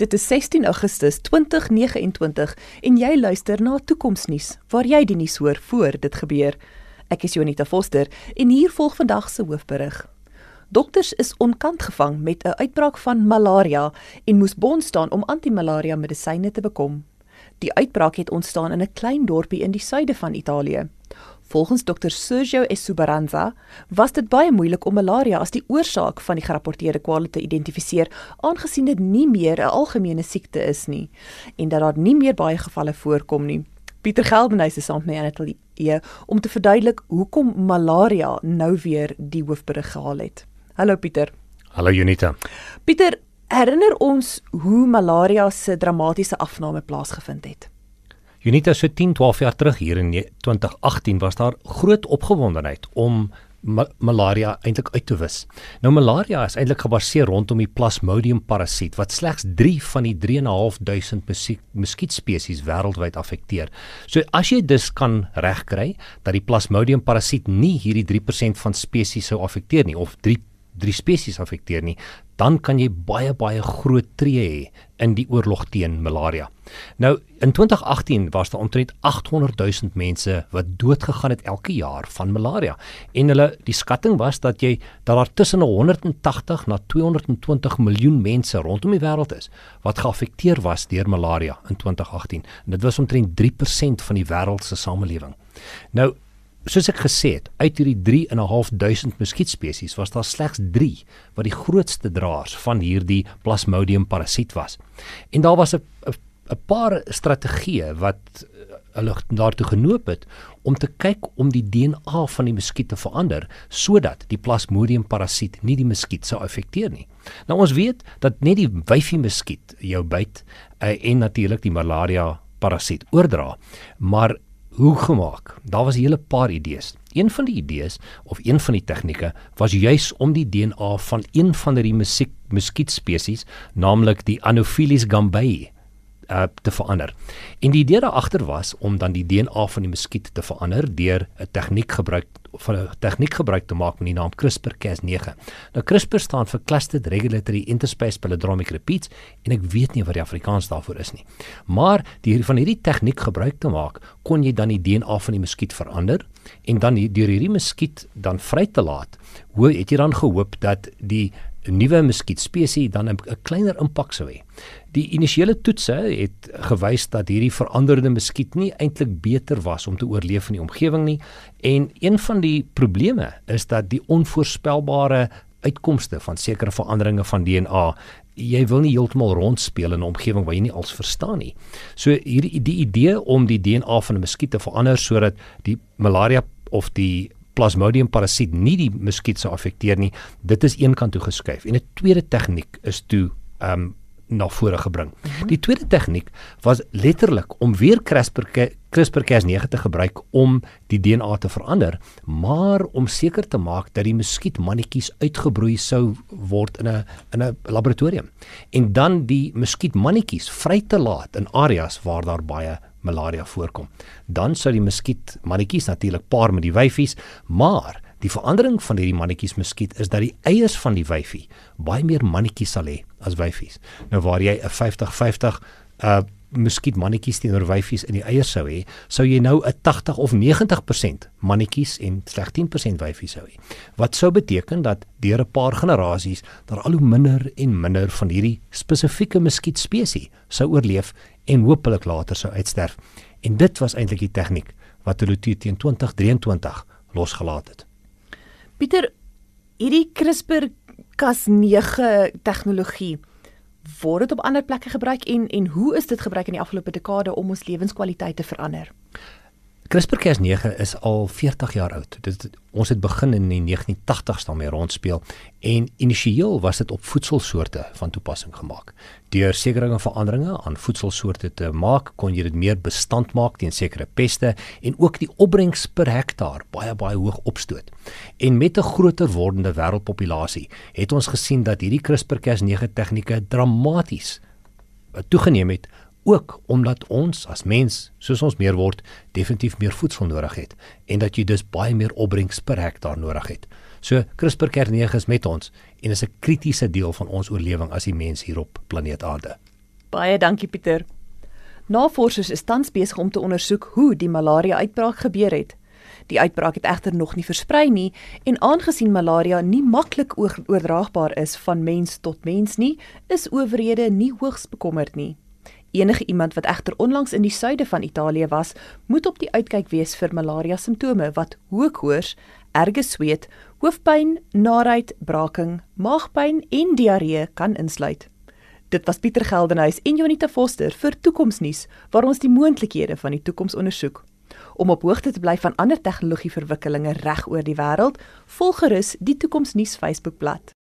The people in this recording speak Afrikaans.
Dit is 16 Augustus 2029 en jy luister na Toekomsnuus waar jy die nuus hoor voor dit gebeur. Ek is Jonita Foster en hier volg vandag se hoofberig. Dokters is onkant gevang met 'n uitbraak van malaria en moes bond staan om antimalaria medisyne te bekom. Die uitbraak het ontstaan in 'n klein dorpie in die suide van Italië. Volgens dokter Sergio Esubaranza was dit baie moeilik om malaria as die oorsaak van die gerapporteerde kwale te identifiseer, aangesien dit nie meer 'n algemene siekte is nie en dat daar nie meer baie gevalle voorkom nie. Pieter Geldenhuys is saam met my in Italie om te verduidelik hoekom malaria nou weer die hoofberig gehaal het. Hallo Pieter. Hallo Junita. Pieter, herinner ons hoe malaria se dramatiese afname plaasgevind het? Unita so 10, 12 jaar terug hier in 2018 was daar groot opgewondenheid om ma malaria eintlik uit te wis. Nou malaria is eintlik gebaseer rondom die Plasmodium parasiet wat slegs 3 van die 3.500 muskietspesies wêreldwyd affekteer. So as jy dus kan regkry dat die Plasmodium parasiet nie hierdie 3% van spesies sou affekteer nie of 3 drie spesies affekteer nie, dan kan jy baie baie groot tree hê in die oorlog teen malaria. Nou in 2018 was daar omtrent 800 000 mense wat dood gegaan het elke jaar van malaria en hulle die skatting was dat jy dat daar tussen 180 na 220 miljoen mense rondom die wêreld is wat geaffekteer was deur malaria in 2018 en dit was omtrent 3% van die wêreld se samelewing. Nou soos ek gesê het, uit hierdie 3.500 muskietspesies was daar slegs 3 wat die grootste draers van hierdie Plasmodium parasiet was. En daar was 'n 'n paar strategieë wat eh, hulle daartoe genoop het om te kyk om die DNA van die muskiet te verander sodat die Plasmodium parasiet nie die muskiet sou affekteer nie. Nou ons weet dat net die wyfie muskiet jou byt uh, en natuurlik die malaria parasiet oordra, maar hoe gemaak. Daar was 'n hele paar idees. Een van die idees of een van die tegnieke was juis om die DNA van een van die muskietspesies, naamlik die Anopheles gambiae, uh, te verander. En die idee daar agter was om dan die DNA van die muskiet te verander deur 'n tegniek gebruik van 'n tegniek gebruik te maak met die naam CRISPR-Cas9. Nou CRISPR staan vir Clustered Regulatory Interspecific Palindromic Repeats en ek weet nie wat die Afrikaans daarvoor is nie. Maar die van hierdie tegniek gebruik te maak, kon jy dan die DNA van die muskiet verander en dan deur hierdie muskiet dan vry te laat. Hoe het jy dan gehoop dat die nuwe muskietspesie dan 'n kleiner impak sou hê. Die initiële toetse het gewys dat hierdie veranderde muskiet nie eintlik beter was om te oorleef in die omgewing nie en een van die probleme is dat die onvoorspelbare uitkomste van sekere veranderinge van DNA jy wil nie heeltemal rondspeel in 'n omgewing waar jy nie als verstaan nie. So hierdie die idee om die DNA van 'n muskiet te verander sodat die malaria of die Plasmodium parasiet nie die muskiet sou affekteer nie. Dit is een kant toe geskuif. En 'n tweede tegniek is toe ehm um, na vore gebring. Mm -hmm. Die tweede tegniek was letterlik om weer CRISPR CRISPR-Cas9 te gebruik om die DNA te verander, maar om seker te maak dat die muskietmannetjies uitgebroei sou word in 'n in 'n laboratorium. En dan die muskietmannetjies vry te laat in areas waar daar baie malaria voorkom. Dan sou die muskiet mannetjies natuurlik paar met die wyfies, maar die verandering van hierdie mannetjies muskiet is dat die eiers van die wyfie baie meer mannetjies sal hê as wyfies. Nou waar jy 'n 50-50 uh muskiet mannetjies teenoor wyfies in die eiers sou hê, sou jy nou 'n 80 of 90% mannetjies en slegs 10% wyfies sou hê. Wat sou beteken dat deur 'n paar generasies daar al hoe minder en minder van hierdie spesifieke muskiet spesies sou oorleef en hopelik later sou uitsterf. En dit was eintlik die tegniek wat hulle teen 2023 losgelaat het. Pieter, hierdie CRISPR-Cas9 tegnologie word dit op ander plekke gebruik en en hoe is dit gebruik in die afgelope dekade om ons lewenskwaliteit te verander? CRISPR-Cas9 is al 40 jaar oud. Dit ons het begin in die 1980s daarmee rondspeel en initieel was dit op voedselsoorte van toepassing gemaak. Deur sekere veranderinge aan voedselsoorte te maak, kon jy dit meer bestand maak teen sekere peste en ook die opbrengs per hektaar baie baie hoog opstoot. En met 'n groter wordende wêreldpopulasie het ons gesien dat hierdie CRISPR-Cas9 tegnieke dramaties toegeneem het ook omdat ons as mens soos ons meer word definitief meer voedsel nodig het en dat jy dus baie meer opbrengs per hektaar nodig het. So CRISPR-Cas9 is met ons en is 'n kritiese deel van ons oorlewing as die mens hier op planeet Aarde. Baie dankie Pieter. Navorsers is tans besig om te ondersoek hoe die malaria-uitbraak gebeur het. Die uitbraak het egter nog nie versprei nie en aangesien malaria nie maklik oordraagbaar is van mens tot mens nie, is owerhede nie hoogs bekommerd nie. Enige iemand wat egter onlangs in die suide van Italië was, moet op die uitkyk wees vir malaria simptome wat hoë koors, erge sweet, hoofpyn, naait, braaking, maagpyn en diarree kan insluit. Dit was Pieter Geldenhuys en Jonita Foster vir Toekomsnuus waar ons die moontlikhede van die toekoms ondersoek. Om op hoogte te bly van ander tegnologieverwikkelinge reg oor die wêreld, volg gerus die Toekomsnuus Facebookblad.